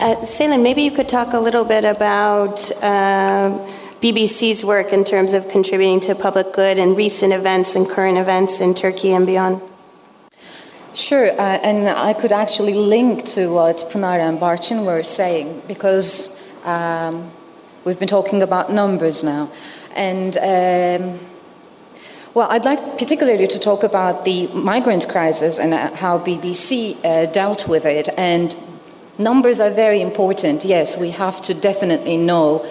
Uh, Selin, maybe you could talk a little bit about uh, BBC's work in terms of contributing to public good and recent events and current events in Turkey and beyond. Sure, uh, and I could actually link to what Pınar and Barchin were saying because um, we've been talking about numbers now. And um, well, I'd like particularly to talk about the migrant crisis and uh, how BBC uh, dealt with it. And numbers are very important. Yes, we have to definitely know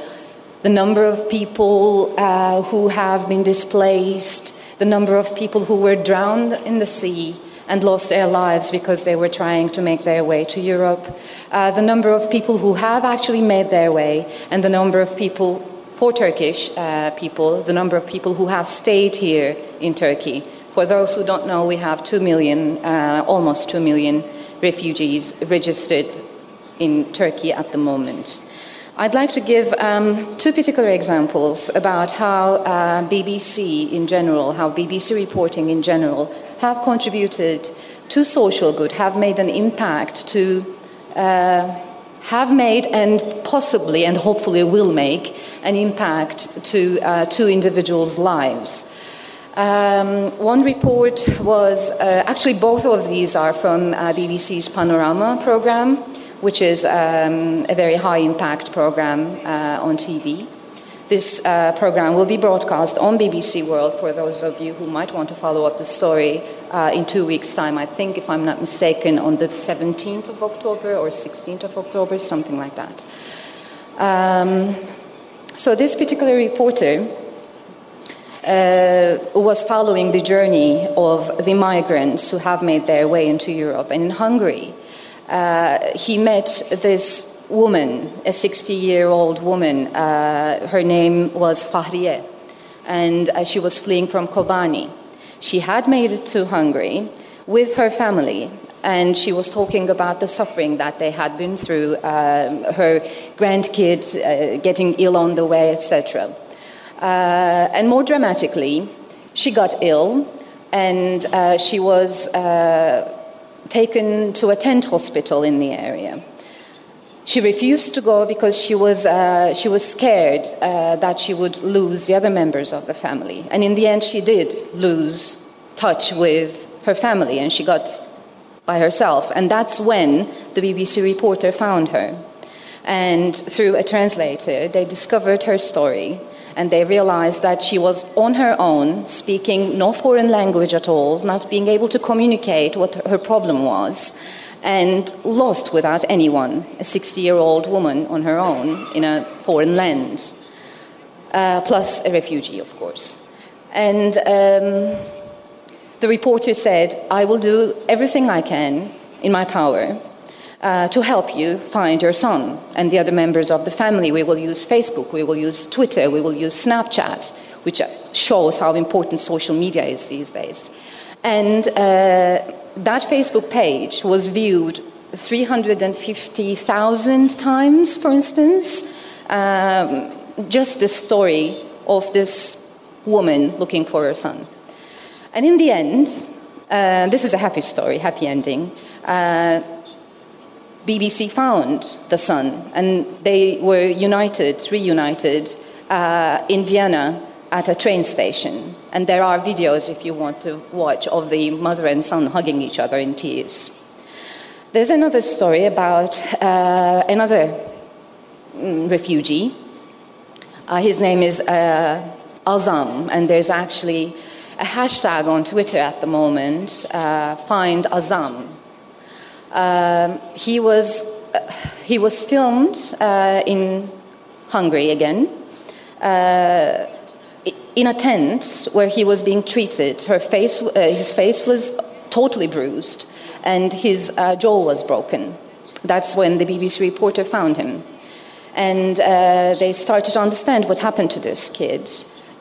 the number of people uh, who have been displaced, the number of people who were drowned in the sea and lost their lives because they were trying to make their way to Europe, uh, the number of people who have actually made their way, and the number of people, for Turkish uh, people, the number of people who have stayed here in Turkey. For those who don't know, we have 2 million, uh, almost 2 million refugees registered in Turkey at the moment. I'd like to give um, two particular examples about how uh, BBC in general, how BBC reporting in general, have contributed to social good, have made an impact to, uh, have made and possibly and hopefully will make an impact to uh, two individuals' lives. Um, one report was uh, actually both of these are from uh, BBC's Panorama program which is um, a very high impact program uh, on TV. This uh, program will be broadcast on BBC World for those of you who might want to follow up the story uh, in two weeks' time. I think, if I'm not mistaken, on the 17th of October or 16th of October, something like that. Um, so, this particular reporter uh, was following the journey of the migrants who have made their way into Europe. And in Hungary, uh, he met this woman, a 60 year old woman. Uh, her name was Fahriye, and uh, she was fleeing from Kobani. She had made it to Hungary with her family, and she was talking about the suffering that they had been through, um, her grandkids uh, getting ill on the way, etc. Uh, and more dramatically, she got ill, and she was taken to a tent hospital in the area. She refused to go because she was, uh, she was scared uh, that she would lose the other members of the family. And in the end, she did lose touch with her family and she got by herself. And that's when the BBC reporter found her. And through a translator, they discovered her story and they realized that she was on her own, speaking no foreign language at all, not being able to communicate what her problem was, and lost without anyone, a 60 year old woman on her own in a foreign land, uh, plus a refugee, of course. And um, the reporter said, I will do everything I can in my power uh, to help you find your son and the other members of the family. We will use Facebook, we will use Twitter, we will use Snapchat, which shows how important social media is these days. And uh, that Facebook page was viewed 350,000 times, for instance. Um, just the story of this woman looking for her son. And in the end, uh, this is a happy story, happy ending. Uh, BBC found the son, and they were united, reunited uh, in Vienna at a train station. And there are videos, if you want to watch, of the mother and son hugging each other in tears. There's another story about uh, another mm, refugee. Uh, his name is uh, Azam, and there's actually a hashtag on Twitter at the moment, uh, find Azam, um, he, was, uh, he was filmed uh, in Hungary again, uh, in a tent where he was being treated. Her face, uh, his face was totally bruised, and his uh, jaw was broken. That's when the BBC reporter found him. And uh, they started to understand what happened to this kid.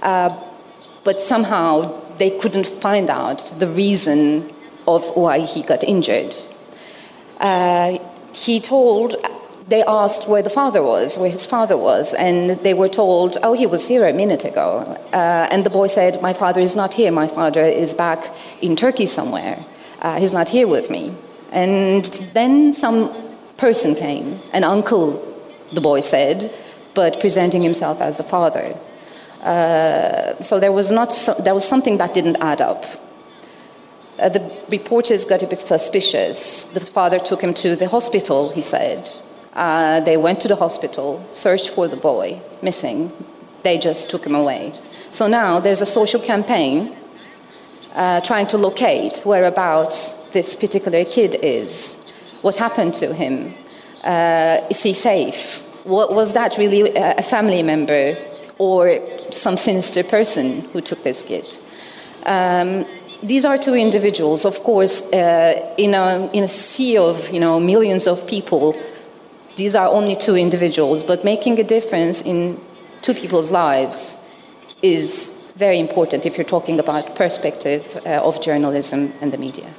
but somehow they couldn't find out the reason of why he got injured. Uh, he told, they asked where the father was, where his father was, and they were told, oh, he was here a minute ago. Uh, and the boy said, my father is not here, my father is back in Turkey somewhere. Uh, he's not here with me. And then some person came, an uncle, the boy said, but presenting himself as the father. Uh, so there was, not so, there was something that didn't add up. Uh, the reporters got a bit suspicious. The father took him to the hospital, he said. Uh, they went to the hospital, searched for the boy, missing. They just took him away. So now there's a social campaign uh, trying to locate whereabouts this particular kid is. What happened to him? Uh, is he safe? What, was that really a family member or some sinister person who took this kid? Um, these are two individuals, of course, uh, in, a, in a sea of you know, millions of people. These are only two individuals, but making a difference in two people's lives is very important if you're talking about perspective uh, of journalism and the media.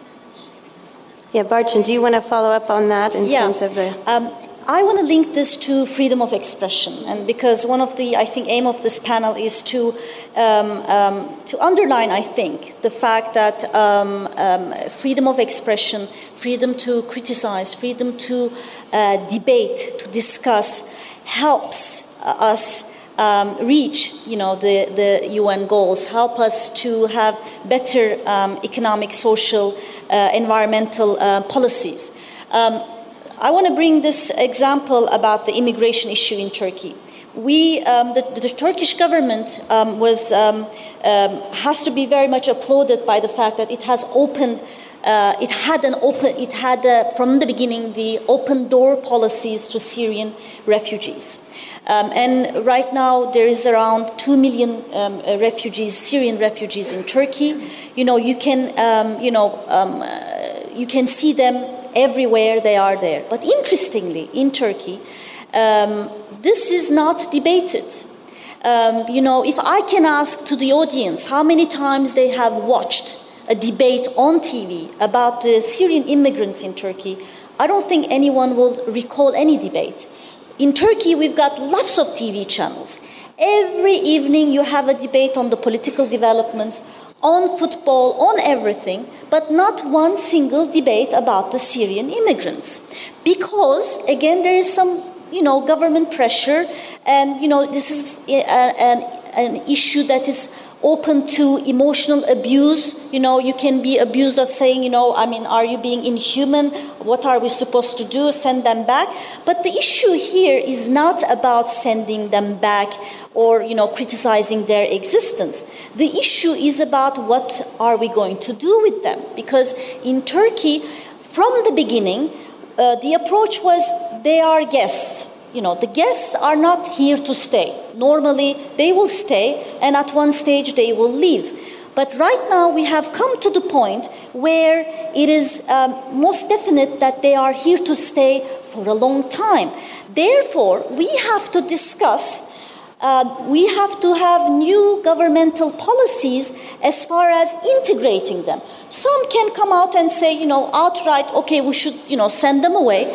Yeah, Barton, do you want to follow up on that in yeah. terms of the? Um, I want to link this to freedom of expression, and because one of the I think aim of this panel is to um, um, to underline I think the fact that um, um, freedom of expression, freedom to criticize, freedom to uh, debate, to discuss, helps us um, reach you know, the, the UN goals, help us to have better um, economic, social, uh, environmental uh, policies. Um, I want to bring this example about the immigration issue in Turkey. We, um, the, the, Turkish government um, was, um, has to be very much applauded by the fact that it has opened uh, it had an open, it had uh, from the beginning the open door policies to Syrian refugees. Um, and right now, there is around 2 million um, uh, refugees, Syrian refugees in Turkey. You know, you can, um, you know, um, uh, you can see them everywhere they are there. But interestingly, in Turkey, um, this is not debated. Um, you know, if I can ask to the audience how many times they have watched a debate on TV about the Syrian immigrants in Turkey, I don't think anyone will recall any debate. In Turkey, we've got lots of TV channels. Every evening, you have a debate on the political developments, on football, on everything, but not one single debate about the Syrian immigrants. Because, again, there is some you know, government pressure, and you know, this is a, an, an issue that is open to emotional abuse. You know, you can be abused of saying, you know, I mean, are you being inhuman? What are we supposed to do? Send them back. But the issue here is not about sending them back or, you know, criticizing their existence. The issue is about what are we going to do with them? Because in Turkey, from the beginning, uh, the approach was they are guests you know, the guests are not here to stay. Normally, they will stay, and at one stage, they will leave. But right now, we have come to the point where it is um, most definite that they are here to stay for a long time. Therefore, we have to discuss. Uh, we have to have new governmental policies as far as integrating them. Some can come out and say, you know, outright, okay, we should, you know, send them away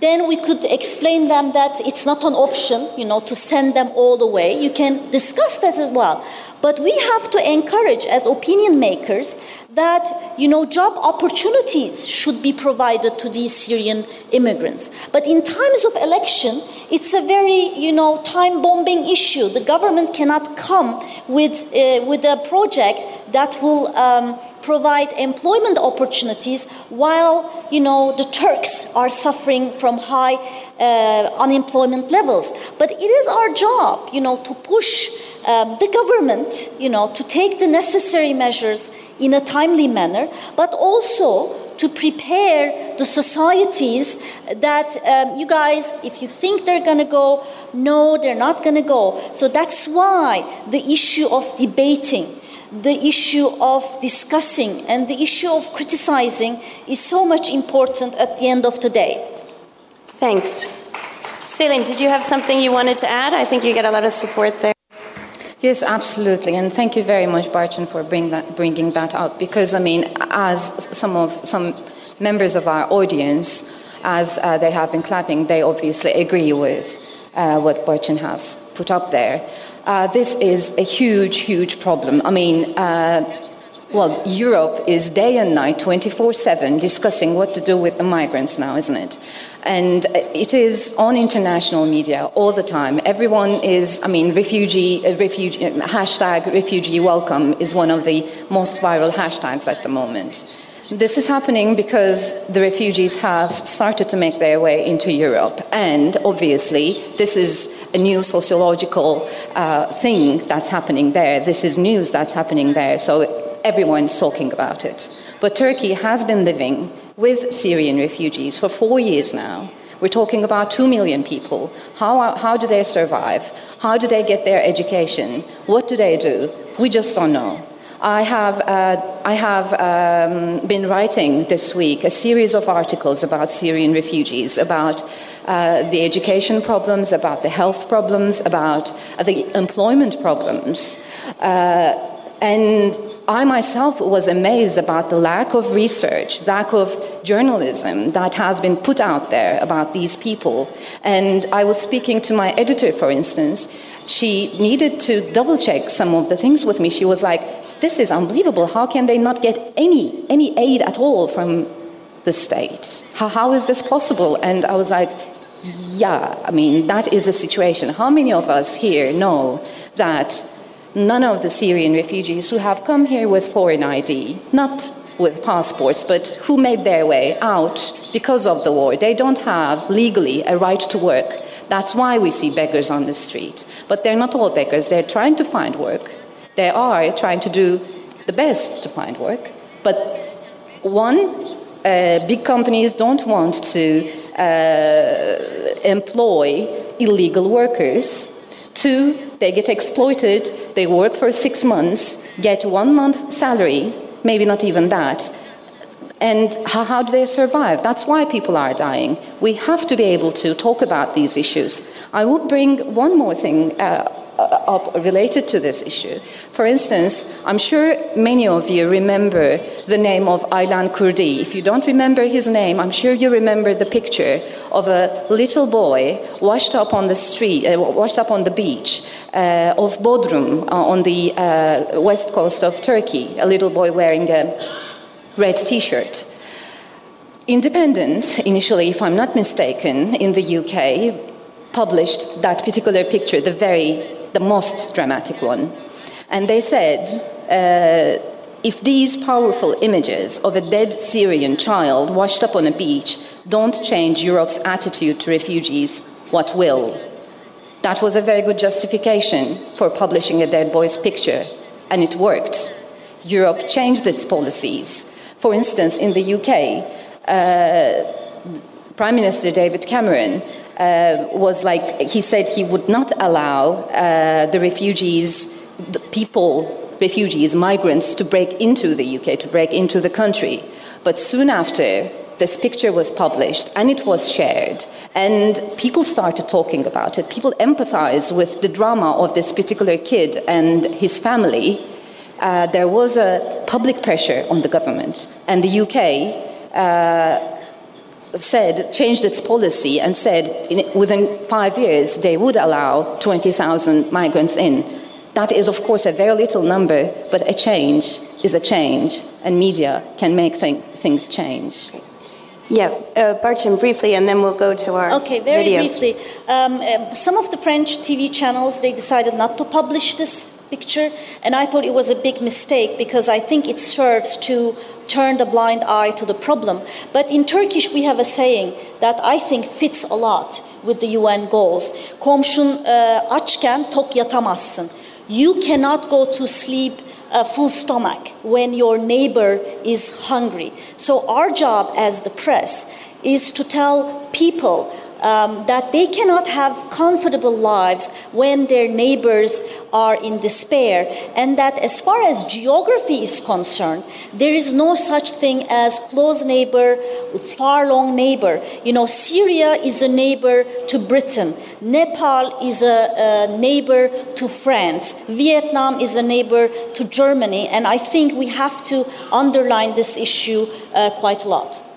then we could explain them that it's not an option, you know, to send them all the way. You can discuss that as well. But we have to encourage as opinion makers that, you know, job opportunities should be provided to these Syrian immigrants. But in times of election, it's a very, you know, time bombing issue. The government cannot come with, uh, with a project that will um, provide employment opportunities while you know the Turks are suffering from high uh, unemployment levels. But it is our job, you know, to push um, the government, you know, to take the necessary measures in a timely manner, but also to prepare the societies that um, you guys, if you think they're going to go, no, they're not going to go. So that's why the issue of debating the issue of discussing and the issue of criticizing is so much important at the end of the day. Thanks. Selin, did you have something you wanted to add? I think you get a lot of support there. Yes, absolutely, and thank you very much, Barchin, for bring that, bringing that up. Because I mean, as some of some members of our audience, as uh, they have been clapping, they obviously agree with uh, what Barchin has put up there. Uh, this is a huge, huge problem. I mean, uh, Well, Europe is day and night, 24 7, discussing what to do with the migrants now, isn't it? And it is on international media all the time. Everyone is, I mean, refugee, uh, refugee, hashtag refugee welcome is one of the most viral hashtags at the moment. This is happening because the refugees have started to make their way into Europe. And obviously, this is a new sociological uh, thing that's happening there. This is news that's happening there. So everyone's talking about it. But Turkey has been living with Syrian refugees for four years now. We're talking about two million people. How, how do they survive? How do they get their education? What do they do? We just don't know. I have, uh, I have um, been writing this week a series of articles about Syrian refugees, about uh, the education problems, about the health problems, about uh, the employment problems. Uh, and I myself was amazed about the lack of research, lack of journalism that has been put out there about these people. And I was speaking to my editor, for instance. She needed to double check some of the things with me. She was like, This is unbelievable. How can they not get any, any aid at all from the state? How, how is this possible? And I was like, Yeah, I mean, that is a situation. How many of us here know that? none of the Syrian refugees who have come here with foreign ID, not with passports, but who made their way out because of the war. They don't have legally a right to work. That's why we see beggars on the street. But they're not all beggars. They're trying to find work. They are trying to do the best to find work. But one, uh, big companies don't want to uh, employ illegal workers. Two, they get exploited, they work for six months, get one month salary, maybe not even that. And how, how, do they survive? That's why people are dying. We have to be able to talk about these issues. I will bring one more thing uh, up related to this issue. For instance, I'm sure many of you remember the name of Aylan Kurdi. If you don't remember his name, I'm sure you remember the picture of a little boy washed up on the street, uh, washed up on the beach uh, of Bodrum uh, on the uh, west coast of Turkey. A little boy wearing a red T-shirt. Independent, initially, if I'm not mistaken, in the UK, published that particular picture, the very the most dramatic one. And they said, uh, if these powerful images of a dead Syrian child washed up on a beach don't change Europe's attitude to refugees, what will? That was a very good justification for publishing a dead boy's picture, and it worked. Europe changed its policies. For instance, in the UK, uh, Prime Minister David Cameron uh, was like he said he would not allow uh, the refugees, the people, refugees, migrants to break into the UK, to break into the country. But soon after, this picture was published and it was shared. And people started talking about it. People empathized with the drama of this particular kid and his family. Uh, there was a public pressure on the government. And the UK uh, said, changed its policy and said in, within five years they would allow 20,000 migrants in. That is, of course, a very little number, but a change is a change, and media can make th- things change. Yeah, uh, Barchin, briefly, and then we'll go to our Okay, very video. briefly. Um, uh, some of the French TV channels, they decided not to publish this picture, and I thought it was a big mistake because I think it serves to turn the blind eye to the problem. But in Turkish, we have a saying that I think fits a lot with the UN goals. Komşun açken tok yatamazsın. You cannot go to sleep a full stomach when your neighbor is hungry. So, our job as the press is to tell people um, that they cannot have comfortable lives when their neighbors are in despair, and that as far as geography is concerned, there is no such thing as close neighbor, far long neighbor. You know, Syria is a neighbor to Britain, Nepal is a, a neighbor to France, Vietnam is a neighbor to Germany, and I think we have to underline this issue uh, quite a lot.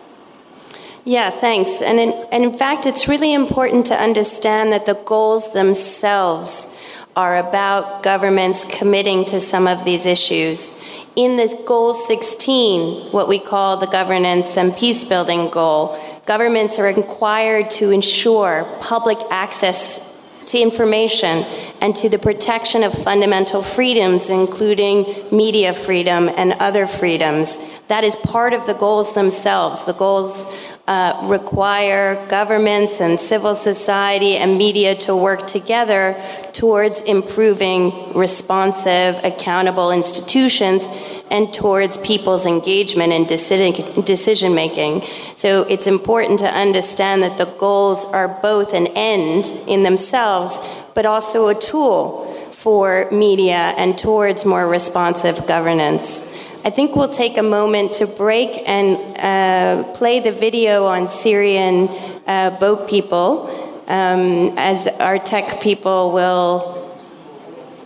Yeah, thanks. And in, and in fact, it's really important to understand that the goals themselves are about governments committing to some of these issues. In the Goal 16, what we call the governance and peace building goal, governments are required to ensure public access to information and to the protection of fundamental freedoms, including media freedom and other freedoms. That is part of the goals themselves. The goals uh, require governments and civil society and media to work together towards improving responsive, accountable institutions and towards people's engagement in decision making. So it's important to understand that the goals are both an end in themselves, but also a tool for media and towards more responsive governance. I think we'll take a moment to break and uh, play the video on Syrian uh, boat people um, as our tech people will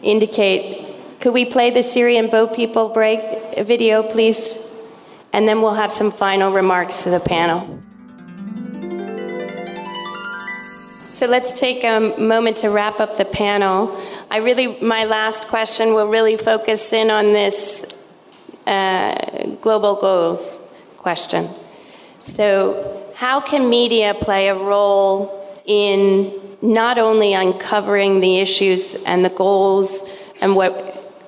indicate. Could we play the Syrian boat people break video, please? And then we'll have some final remarks to the panel. So let's take a moment to wrap up the panel. I really, my last question will really focus in on this uh, global goals question. So, how can media play a role in not only uncovering the issues and the goals and what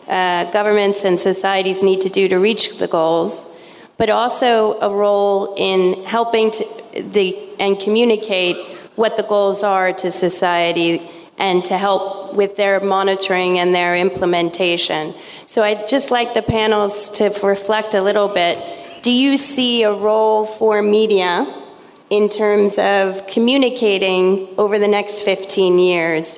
uh, governments and societies need to do to reach the goals, but also a role in helping to the and communicate what the goals are to society and to help with their monitoring and their implementation. So I'd just like the panels to reflect a little bit. Do you see a role for media in terms of communicating over the next 15 years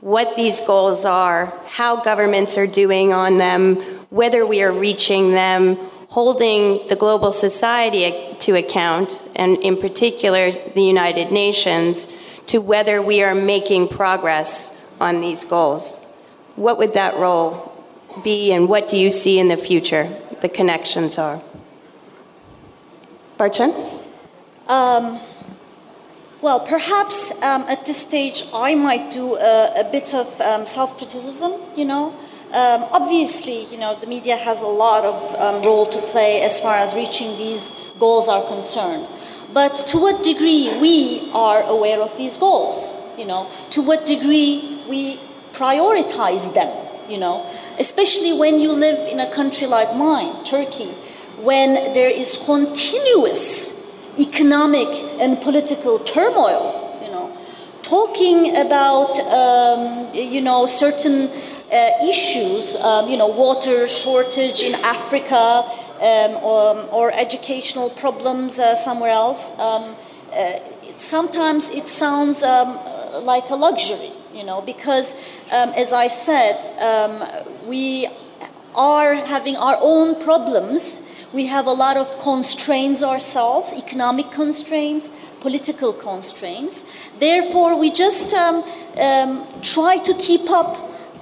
what these goals are, how governments are doing on them, whether we are reaching them, holding the global society to account, and in particular the United Nations, to whether we are making progress on these goals? What would that role be and what do you see in the future the connections are? Barchin? Um, well, perhaps um, at this stage I might do a, a bit of um, self criticism, you know. Um, obviously, you know, the media has a lot of um, role to play as far as reaching these goals are concerned. But to what degree we are aware of these goals, you know, to what degree we prioritize them, you know? Especially when you live in a country like mine, Turkey, when there is continuous economic and political turmoil, you know, talking about, um, you know, certain uh, issues, um, you know, water shortage in Africa um, or, or, educational problems uh, somewhere else, um, uh, sometimes it sounds um, like a luxury you know, because um, as I said, um, we are having our own problems. We have a lot of constraints ourselves, economic constraints, political constraints. Therefore, we just um, um try to keep up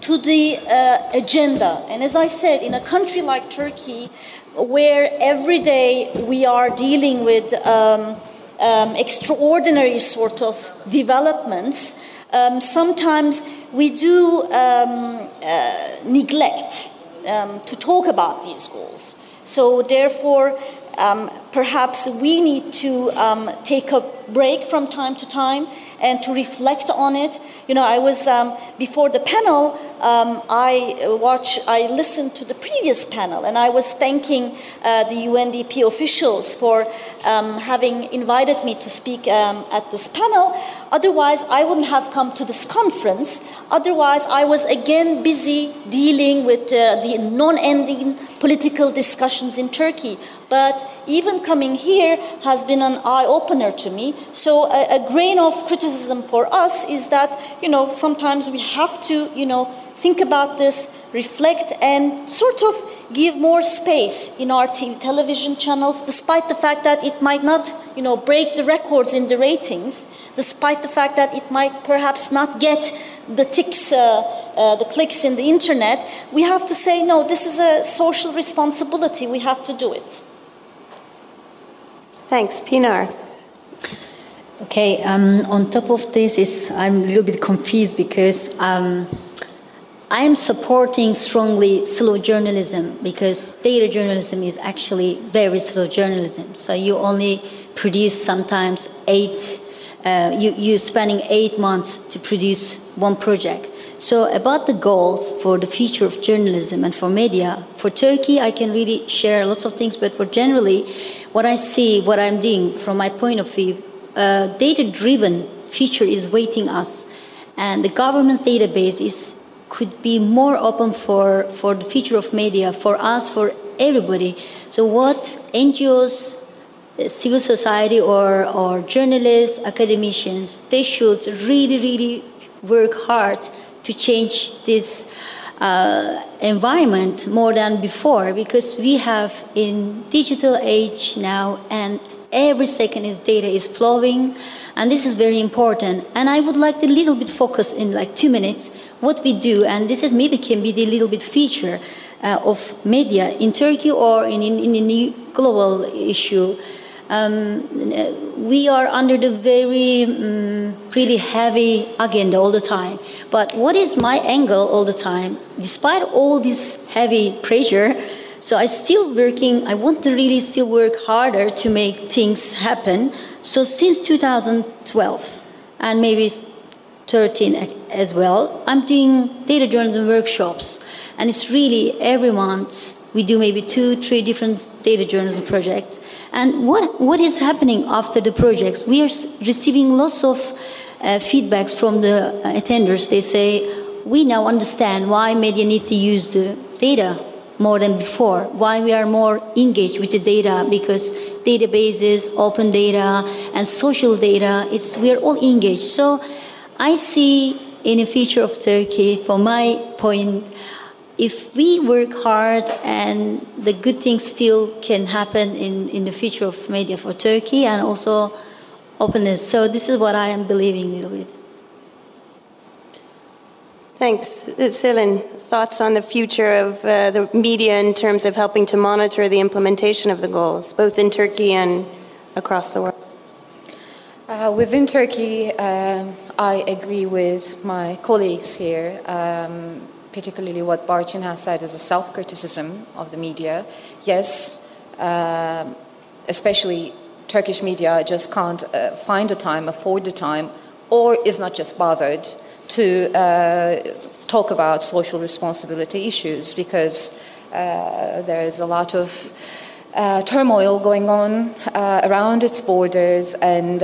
to the uh, agenda. And as I said, in a country like Turkey, where every day we are dealing with um, um, extraordinary sort of developments, um, sometimes we do um, uh, neglect um, to talk about these goals. So, therefore, um, perhaps we need to um, take a break from time to time and to reflect on it. You know, I was um, before the panel. Um, I watched, I listened to the previous panel, and I was thanking uh, the UNDP officials for um, having invited me to speak um, at this panel. Otherwise, I wouldn't have come to this conference. Otherwise, I was again busy dealing with uh, the non-ending political discussions in Turkey. But even coming here has been an eye opener to me. So a, a, grain of criticism for us is that, you know, sometimes we have to, you know, think about this, reflect, and sort of give more space in our TV, television channels, despite the fact that it might not, you know, break the records in the ratings, despite the fact that it might perhaps not get the ticks, uh, uh, the clicks in the internet. We have to say, no, this is a social responsibility. We have to do it. Thanks, Pinar. Okay, um, on top of this, is I'm a little bit confused because um, I am supporting strongly slow journalism because data journalism is actually very slow journalism. So you only produce sometimes eight, uh, you, you're spending eight months to produce one project. So about the goals for the future of journalism and for media, for Turkey, I can really share lots of things, but for generally, what I see, what I'm doing from my point of view, uh, data-driven future is waiting us. And the government's database is could be more open for, for the future of media, for us, for everybody. So, what NGOs, civil society, or, or journalists, academicians, they should really, really work hard to change this uh, environment more than before because we have in digital age now and every second is data is flowing and this is very important. And i would like to little bit focus in like two minutes what we do and this is maybe can be the little bit feature uh, of media in turkey or in, in, in a global issue um, we are under the very um, really heavy agenda all the time but what is my angle all the time despite all this heavy pressure so I still working, I want to really still work harder to make things happen. So since 2012 and maybe 13 as well, I'm doing data journalism workshops. And it's really every month we do maybe two, three different data journalism projects. And what, what is happening after the projects? We are receiving lots of uh, feedbacks from the attenders. They say, we now understand why media need to use the data more than before. Why we are more engaged with the data because databases, open data, and social data, it's, we are all engaged. So I see in the future of Turkey, from my point, if we work hard and the good things still can happen in, in the future of media for Turkey and also openness. So this is what I am believing a little bit. Thanks. Selin, thoughts on the future of uh, the media in terms of helping to monitor the implementation of the goals, both in Turkey and across the world? Uh, within Turkey, um, I agree with my colleagues here, um, particularly what Barcin has said as a self criticism of the media. Yes, uh, especially Turkish media just can't uh, find the time, afford the time, or is not just bothered to uh, talk about social responsibility issues because uh, there is a lot of uh, turmoil going on uh, around its borders and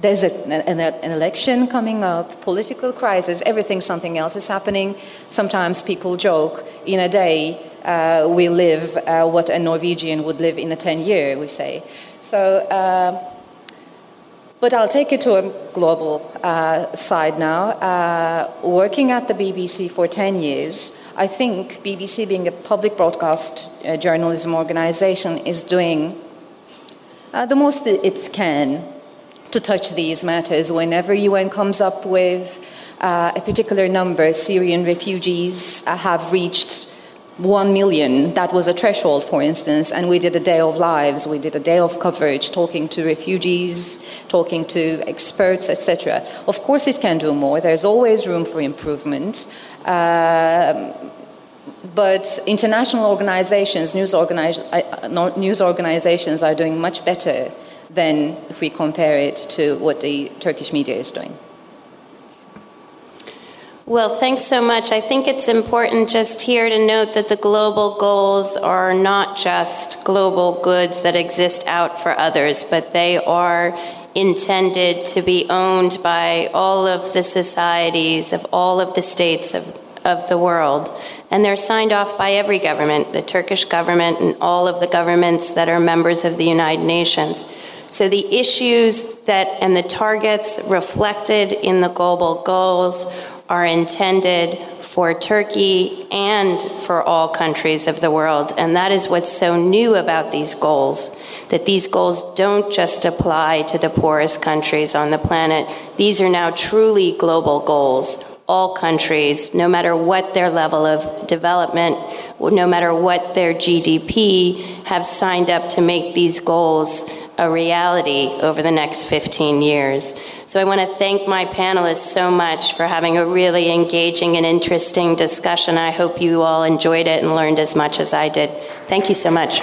there's a, an, an, election coming up, political crisis, everything, something else is happening. Sometimes people joke, in a day, uh, we live what a Norwegian would live in a 10 year, we say. So but I'll take it to a global uh, side now. Uh, working at the BBC for 10 years, I think BBC, being a public broadcast uh, journalism organization, is doing uh, the most it can to touch these matters. Whenever UN comes up with uh, a particular number, Syrian refugees uh, have reached 1 million. That was a threshold, for instance, and we did a day of lives, we did a day of coverage, talking to refugees, talking to experts, etc. Of course, it can do more. There's always room for improvement. Uh, but international organizations, news, uh, news organizations are doing much better than if we compare it to what the Turkish media is doing. Well, thanks so much. I think it's important just here to note that the global goals are not just global goods that exist out for others, but they are intended to be owned by all of the societies of all of the states of, of the world. And they're signed off by every government, the Turkish government and all of the governments that are members of the United Nations. So the issues that and the targets reflected in the global goals are intended for Turkey and for all countries of the world. And that is what's so new about these goals that these goals don't just apply to the poorest countries on the planet. These are now truly global goals. All countries, no matter what their level of development, no matter what their GDP, have signed up to make these goals a reality over the next 15 years. So I want to thank my panelists so much for having a really engaging and interesting discussion. I hope you all enjoyed it and learned as much as I did. Thank you so much.